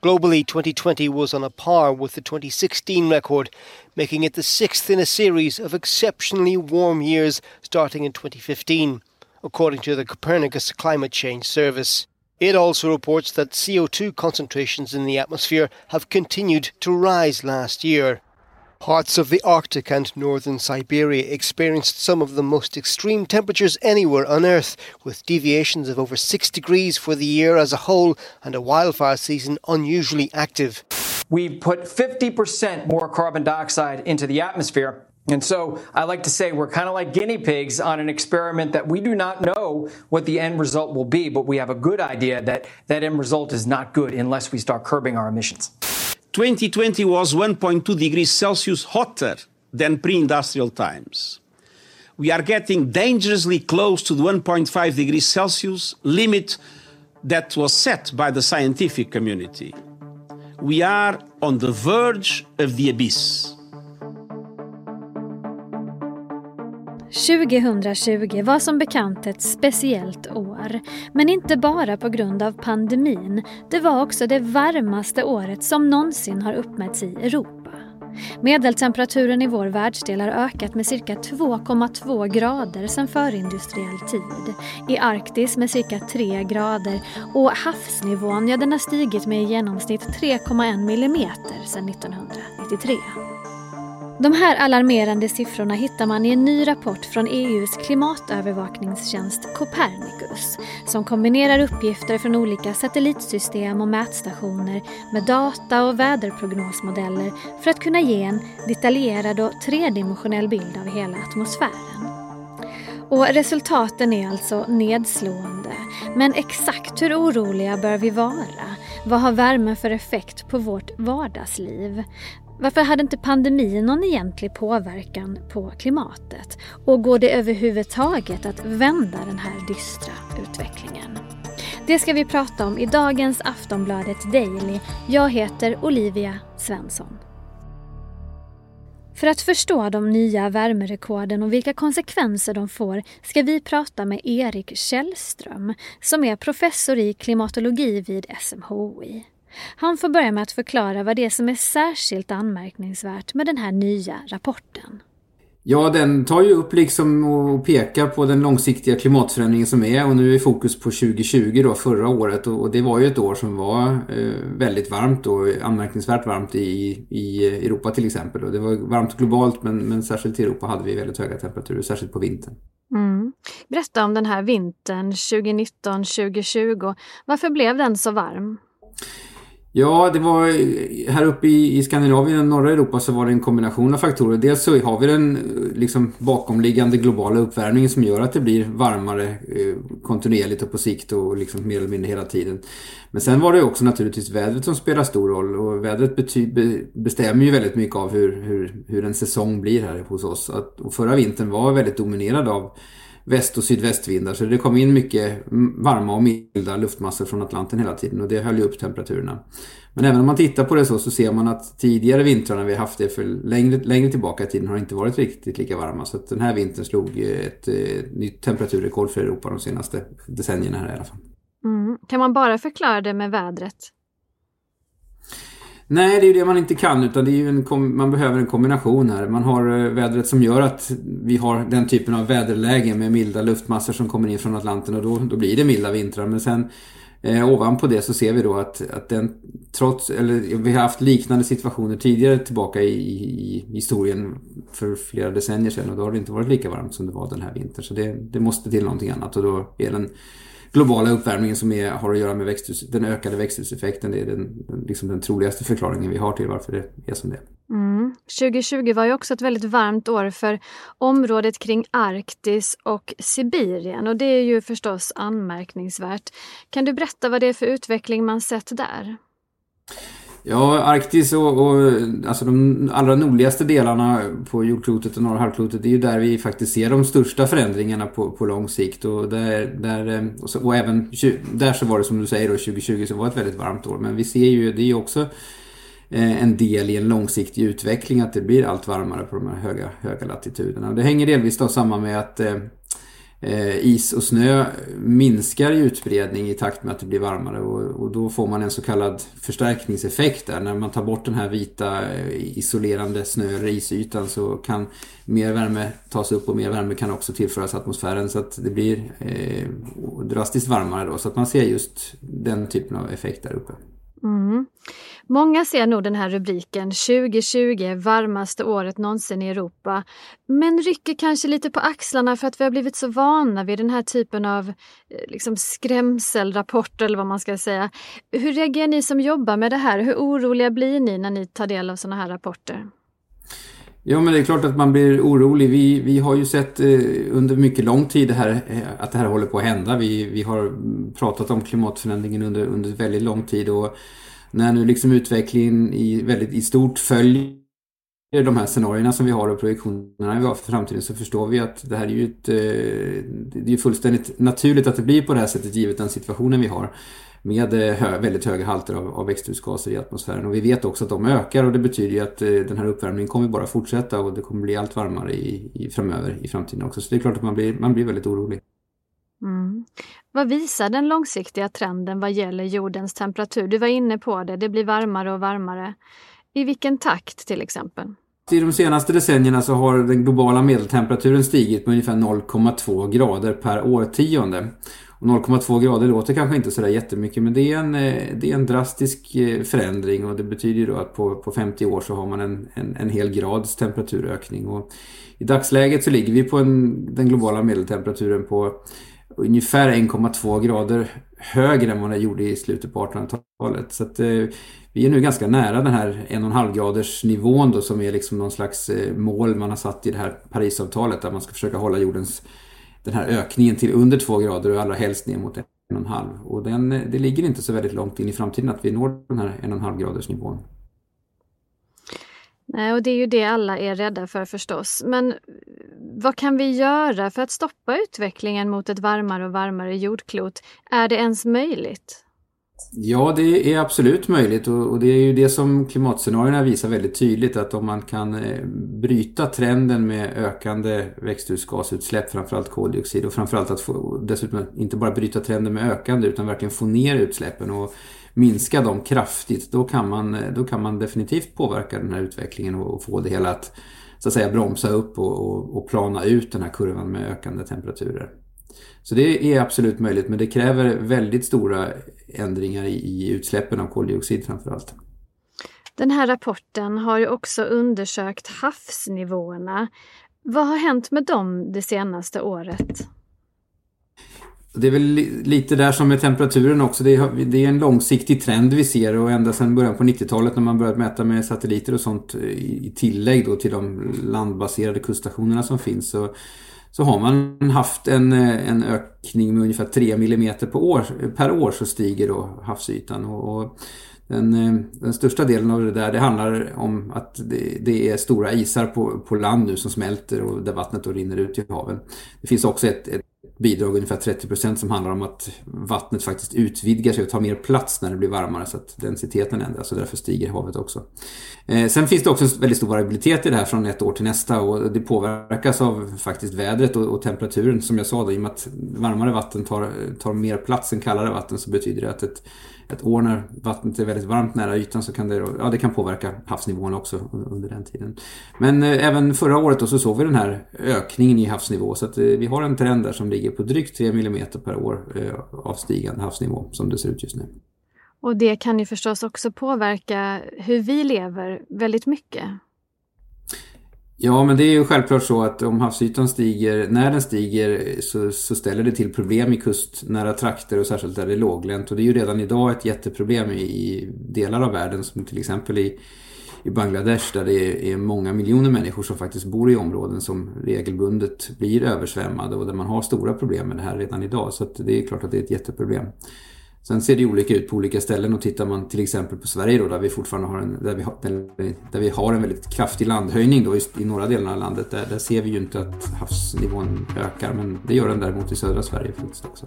Globally, 2020 was on a par with the 2016 record, making it the sixth in a series of exceptionally warm years starting in 2015, according to the Copernicus Climate Change Service. It also reports that CO2 concentrations in the atmosphere have continued to rise last year. Parts of the Arctic and northern Siberia experienced some of the most extreme temperatures anywhere on Earth, with deviations of over 6 degrees for the year as a whole and a wildfire season unusually active. We've put 50% more carbon dioxide into the atmosphere. And so I like to say we're kind of like guinea pigs on an experiment that we do not know what the end result will be, but we have a good idea that that end result is not good unless we start curbing our emissions. 2020 was 1.2 degrees Celsius hotter than pre industrial times. We are getting dangerously close to the 1.5 degrees Celsius limit that was set by the scientific community. We are on the verge of the abyss. 2020 var som bekant ett speciellt år. Men inte bara på grund av pandemin. Det var också det varmaste året som någonsin har uppmätts i Europa. Medeltemperaturen i vår världsdel har ökat med cirka 2,2 grader sedan förindustriell tid. I Arktis med cirka 3 grader och havsnivån ja, den har stigit med i genomsnitt 3,1 millimeter sedan 1993. De här alarmerande siffrorna hittar man i en ny rapport från EUs klimatövervakningstjänst Copernicus som kombinerar uppgifter från olika satellitsystem och mätstationer med data och väderprognosmodeller för att kunna ge en detaljerad och tredimensionell bild av hela atmosfären. Och resultaten är alltså nedslående. Men exakt hur oroliga bör vi vara? Vad har värmen för effekt på vårt vardagsliv? Varför hade inte pandemin någon egentlig påverkan på klimatet? Och går det överhuvudtaget att vända den här dystra utvecklingen? Det ska vi prata om i dagens Aftonbladet Daily. Jag heter Olivia Svensson. För att förstå de nya värmerekorden och vilka konsekvenser de får ska vi prata med Erik Källström som är professor i klimatologi vid SMHI. Han får börja med att förklara vad det är som är särskilt anmärkningsvärt med den här nya rapporten. Ja, den tar ju upp liksom och pekar på den långsiktiga klimatförändringen som är och nu är fokus på 2020 då, förra året och det var ju ett år som var eh, väldigt varmt och anmärkningsvärt varmt i, i Europa till exempel. Och det var varmt globalt men, men särskilt i Europa hade vi väldigt höga temperaturer, särskilt på vintern. Mm. Berätta om den här vintern 2019-2020. Varför blev den så varm? Ja, det var här uppe i, i Skandinavien och norra Europa så var det en kombination av faktorer. Dels så har vi den eh, liksom bakomliggande globala uppvärmningen som gör att det blir varmare eh, kontinuerligt och på sikt och liksom mer eller mindre hela tiden. Men sen var det också naturligtvis vädret som spelar stor roll och vädret bety- bestämmer ju väldigt mycket av hur, hur, hur en säsong blir här hos oss. Att, och förra vintern var väldigt dominerad av väst- och sydvästvindar så det kom in mycket varma och milda luftmassor från Atlanten hela tiden och det höll ju upp temperaturerna. Men även om man tittar på det så, så ser man att tidigare vintrar när vi haft det för längre, längre tillbaka i tiden har inte varit riktigt lika varma. Så att den här vintern slog ett, ett nytt temperaturrekord för Europa de senaste decennierna här i alla fall. Mm. Kan man bara förklara det med vädret? Nej, det är ju det man inte kan utan det är ju en, man behöver en kombination här. Man har eh, vädret som gör att vi har den typen av väderläge med milda luftmassor som kommer in från Atlanten och då, då blir det milda vintrar. Men sen eh, ovanpå det så ser vi då att, att den trots, eller vi har haft liknande situationer tidigare tillbaka i, i, historien för flera decennier sedan och då har det inte varit lika varmt som det var den här vintern. Så det, det måste till någonting annat och då är den globala uppvärmningen som är, har att göra med växthus, den ökade växthuseffekten. Det är den, liksom den troligaste förklaringen vi har till varför det är som det är. Mm. 2020 var ju också ett väldigt varmt år för området kring Arktis och Sibirien och det är ju förstås anmärkningsvärt. Kan du berätta vad det är för utveckling man sett där? Ja, Arktis och, och, alltså de allra nordligaste delarna på jordklotet och norra halvklotet det är ju där vi faktiskt ser de största förändringarna på, på lång sikt. Och, där, där, eh, och, så, och även där så var det som du säger då 2020 så var ett väldigt varmt år. Men vi ser ju, det är ju också eh, en del i en långsiktig utveckling att det blir allt varmare på de här höga, höga latituderna. Det hänger delvis då samman med att eh, Eh, is och snö minskar i utbredning i takt med att det blir varmare och, och, då får man en så kallad förstärkningseffekt där. När man tar bort den här vita eh, isolerande snö eller isytan så kan mer värme tas upp och mer värme kan också tillföras atmosfären så att det blir eh, drastiskt varmare då. Så att man ser just den typen av effekt där uppe. Mm. Många ser nog den här rubriken 2020, varmaste året någonsin i Europa, men rycker kanske lite på axlarna för att vi har blivit så vana vid den här typen av eh, liksom, skrämselrapporter eller vad man ska säga. Hur reagerar ni som jobbar med det här? Hur oroliga blir ni när ni tar del av sådana här rapporter? Ja, men det är klart att man blir orolig. Vi, vi har ju sett eh, under mycket lång tid det här, eh, att det här håller på att hända. Vi, vi har pratat om klimatförändringen under, under väldigt lång tid och när nu liksom utvecklingen i, väldigt, i stort följer de här scenarierna som vi har och projektionerna vi har för framtiden så förstår vi att det här är ju ett, eh, det är fullständigt naturligt att det blir på det här sättet givet den situationen vi har med eh, väldigt höga halter av, av växthusgaser i atmosfären. Och vi vet också att de ökar och det betyder ju att eh, den här uppvärmningen kommer bara fortsätta och det kommer bli allt varmare i, i, framöver i framtiden också. Så det är klart att man blir, man blir väldigt orolig. Mm. Vad visar den långsiktiga trenden vad gäller jordens temperatur? Du var inne på det, det blir varmare och varmare. I vilken takt till exempel? I de senaste decennierna så har den globala medeltemperaturen stigit med ungefär 0,2 grader per årtionde. 0,2 grader låter kanske inte sådär jättemycket men det är en, eh, det är en drastisk eh, förändring och det betyder ju då att på, på 50 år så har man en, en, en hel grads temperaturökning. Och I dagsläget så ligger vi på en, den globala medeltemperaturen på ungefär 1,2 grader högre än vad den gjorde i slutet på 1800-talet. Så att, eh, vi är nu ganska nära den här 1,5 graders nivån då som är liksom någon slags eh, mål man har satt i det här Parisavtalet där man ska försöka hålla jordens den här ökningen till under 2 grader och allra helst ner mot 1,5. Och den, eh, det ligger inte så väldigt långt in i framtiden att vi når den här 1,5 graders nivån. Nej, och det är ju det alla är rädda för förstås. Men vad kan vi göra för att stoppa utvecklingen mot ett varmare och varmare jordklot? Är det ens möjligt? Ja, det är absolut möjligt och, det är ju det som klimatscenarierna visar väldigt tydligt att om man kan eh, bryta trenden med ökande växthusgasutsläpp, framförallt koldioxid och framförallt att få, dessutom inte bara bryta trenden med ökande utan verkligen få ner utsläppen och minska dem kraftigt, då kan man, eh, då kan man definitivt påverka den här utvecklingen och få det hela att så att säga bromsa upp och, och, och plana ut den här kurvan med ökande temperaturer. Så det är absolut möjligt men det kräver väldigt stora ändringar i, utsläppen av koldioxid framförallt. Den här rapporten har ju också undersökt havsnivåerna. Vad har hänt med dem det senaste året? Det är väl lite där som med temperaturen också. Det är, det är en långsiktig trend vi ser och ända sedan början på 90-talet när man börjat mäta med satelliter och sånt eh, i tillägg då till de landbaserade kuststationerna som finns så, så har man haft en, eh, en ökning med ungefär 3 mm år, per år så stiger då havsytan. Och, och den, eh, den, största delen av det där det handlar om att det, det, är stora isar på, på land nu som smälter och där vattnet då rinner ut i haven. Det finns också ett, ett bidrag, ungefär 30 procent som handlar om att vattnet faktiskt utvidgar sig och tar mer plats när det blir varmare så att densiteten ändras och därför stiger havet också. Eh, sen finns det också väldigt stor variabilitet i det här från ett år till nästa och det påverkas av faktiskt vädret och, och temperaturen som jag sa då, i och med att varmare vatten tar, tar mer plats än kallare vatten så betyder det att ett ett år när vattnet är väldigt varmt nära ytan så kan det, ja, det kan påverka havsnivån också under den tiden. Men eh, även förra året då så såg vi den här ökningen i havsnivå så att eh, vi har en trend där som ligger på drygt 3 mm per år eh, av stigande havsnivå som det ser ut just nu. Och det kan ju förstås också påverka hur vi lever väldigt mycket. Ja, men det är ju självklart så att om havsytan stiger, när den stiger så, så, ställer det till problem i kustnära trakter och särskilt där det är låglänt. Och det är ju redan idag ett jätteproblem i, delar av världen som till exempel i, i Bangladesh där det är, är många miljoner människor som faktiskt bor i områden som regelbundet blir översvämmade och där man har stora problem med det här redan idag. Så det är klart att det är ett jätteproblem. Sen ser det olika ut på olika ställen och tittar man till exempel på Sverige då, där vi fortfarande har en, där vi har, där vi har en väldigt kraftig landhöjning då, i norra delarna av landet. Där, där ser vi ju inte att havsnivån ökar men det gör den däremot i södra Sverige faktiskt också.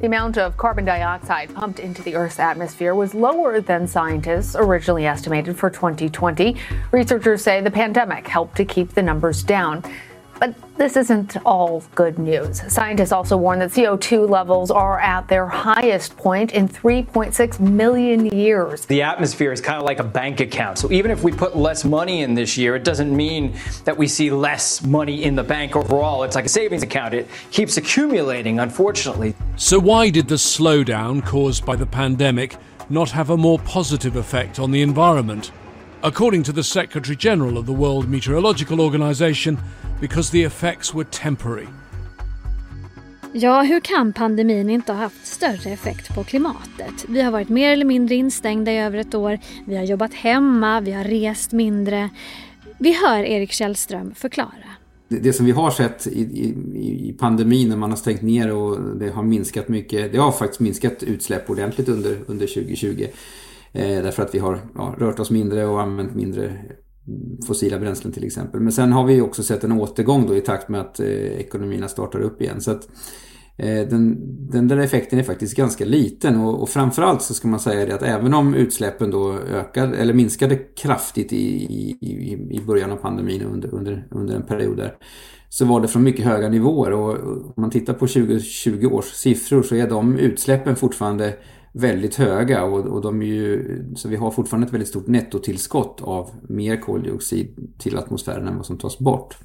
The amount of carbon dioxide pumped into the Earth's atmosphere was lower than scientists originally estimated for 2020. Researchers say the pandemic helped to keep the numbers down. But this isn't all good news. Scientists also warn that CO2 levels are at their highest point in 3.6 million years. The atmosphere is kind of like a bank account. So even if we put less money in this year, it doesn't mean that we see less money in the bank overall. It's like a savings account, it keeps accumulating, unfortunately. So, why did the slowdown caused by the pandemic not have a more positive effect on the environment? According to the Secretary General of the World Meteorological Organization, because the effects were temporary. Ja, hur kan pandemin inte ha haft större effekt på klimatet? Vi har varit mer eller mindre instängda i över ett år, vi har jobbat hemma, vi har rest mindre. Vi hör Erik Källström förklara. Det som vi har sett i, i, i pandemin när man har stängt ner och det har minskat mycket, det har faktiskt minskat utsläpp ordentligt under, under 2020. Eh, därför att vi har ja, rört oss mindre och använt mindre fossila bränslen till exempel. Men sen har vi också sett en återgång då i takt med att eh, ekonomierna startar upp igen. Så att eh, den, den där effekten är faktiskt ganska liten och, och framförallt så ska man säga det att även om utsläppen då ökade eller minskade kraftigt i, i, i början av pandemin under, under, under en period där så var det från mycket höga nivåer och om man tittar på 2020 års siffror så är de utsläppen fortfarande väldigt höga och, och de är ju, så vi har fortfarande ett väldigt stort nettotillskott av mer koldioxid till atmosfären än vad som tas bort.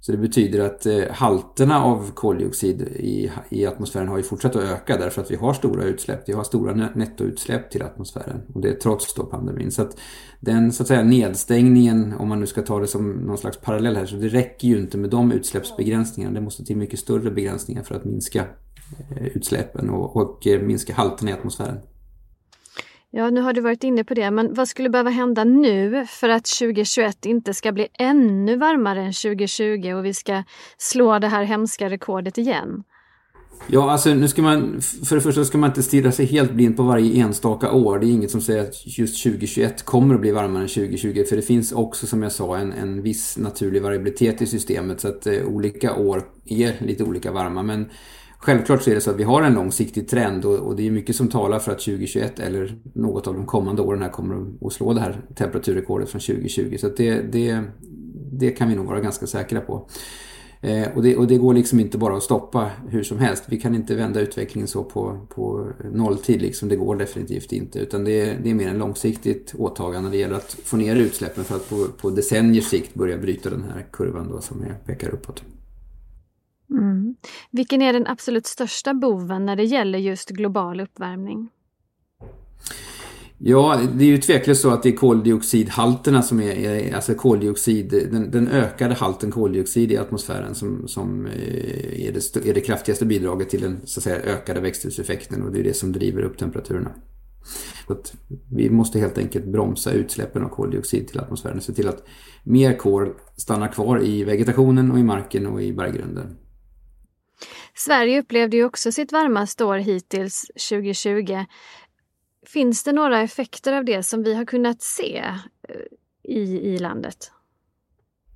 Så det betyder att eh, halterna av koldioxid i, i atmosfären har ju fortsatt att öka därför att vi har stora utsläpp. Vi har stora nettoutsläpp till atmosfären och det är trots då pandemin. Så att den så att säga nedstängningen, om man nu ska ta det som någon slags parallell här, så det räcker ju inte med de utsläppsbegränsningarna. Det måste till mycket större begränsningar för att minska utsläppen och, och eh, minska halten i atmosfären. Ja, nu har du varit inne på det, men vad skulle behöva hända nu för att 2021 inte ska bli ännu varmare än 2020 och vi ska slå det här hemska rekordet igen? Ja, alltså nu ska man, för det första ska man inte stirra sig helt blind på varje enstaka år. Det är inget som säger att just 2021 kommer att bli varmare än 2020. För det finns också, som jag sa, en, en viss naturlig variabilitet i systemet. Så att eh, olika år är lite olika varma. Men Självklart så är det så att vi har en långsiktig trend och, och, det är mycket som talar för att 2021 eller något av de kommande åren här kommer att slå det här temperaturrekordet från 2020. Så det, det, det kan vi nog vara ganska säkra på. Eh, och, det, och, det, går liksom inte bara att stoppa hur som helst. Vi kan inte vända utvecklingen så på, på nolltid. Liksom. Det går definitivt inte. Utan det, det är mer en långsiktigt åtagande. Det gäller att få ner utsläppen för att på, på decenniers sikt börja bryta den här kurvan då, som pekar uppåt. Mm. Vilken är den absolut största boven när det gäller just global uppvärmning? Ja, det är ju tveklöst så att det är koldioxidhalterna som är, alltså koldioxid, den, den ökade halten koldioxid i atmosfären som, som eh, är, det, är det kraftigaste bidraget till den så att säga, ökade växthuseffekten och det är det som driver upp temperaturerna. Att vi måste helt enkelt bromsa utsläppen av koldioxid till atmosfären och se till att mer kol stannar kvar i vegetationen och i marken och i berggrunden. Sverige upplevde ju också sitt varmaste år hittills 2020. Finns det några effekter av det som vi har kunnat se eh, i, i landet?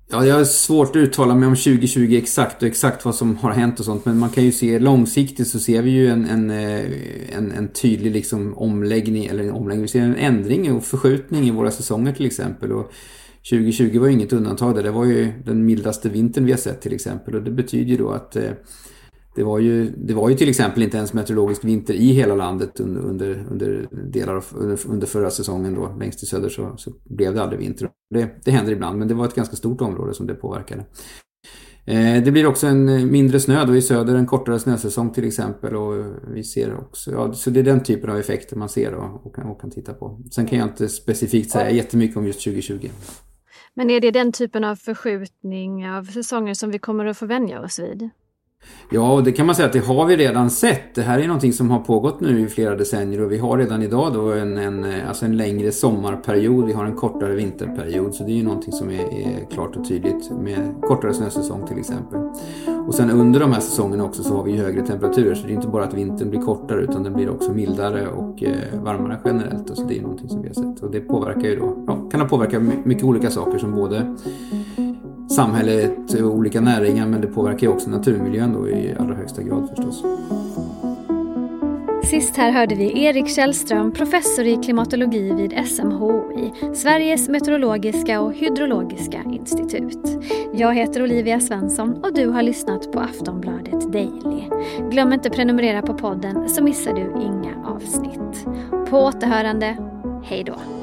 Ja, jag har svårt att uttala mig om 2020 exakt och exakt vad som har hänt och sånt. Men man kan ju se långsiktigt så ser vi ju en, en, eh, en, en tydlig liksom omläggning, eller en omläggning, vi ser en ändring och förskjutning i våra säsonger till exempel. Och 2020 var ju inget undantag där. Det var ju den mildaste vintern vi har sett till exempel. Och det betyder ju då att eh, det var, ju, det var ju till exempel inte ens meteorologisk vinter i hela landet under, under, under delar av, under, under förra säsongen då, längst i söder så, så blev det aldrig vinter. Det, det händer ibland men det var ett ganska stort område som det påverkade. Eh, det blir också en mindre snö då i söder, en kortare snösäsong till exempel och vi ser också, ja, så det är den typen av effekter man ser då och kan, och kan titta på. Sen kan jag inte specifikt säga jättemycket om just 2020. Men är det den typen av förskjutning av säsonger som vi kommer att få vänja oss vid? Ja, och det kan man säga att det har vi redan sett. Det här är någonting som har pågått nu i flera decennier och vi har redan idag då en, en, alltså en längre sommarperiod. Vi har en kortare vinterperiod så det är ju någonting som är, är klart och tydligt med kortare snösäsong till exempel. Och sen under de här säsongerna också så har vi högre temperaturer så det är inte bara att vintern blir kortare utan den blir också mildare och eh, varmare generellt. Och så det är någonting som vi har sett och det påverkar ju då, ja, kan ha påverkat mycket olika saker som både samhället och olika näringar men det påverkar ju också naturmiljön då i allra högsta grad förstås. Sist här hörde vi Erik Källström, professor i klimatologi vid SMHI, Sveriges meteorologiska och hydrologiska institut. Jag heter Olivia Svensson och du har lyssnat på Aftonbladet Daily. Glöm inte prenumerera på podden så missar du inga avsnitt. På återhörande, hej då.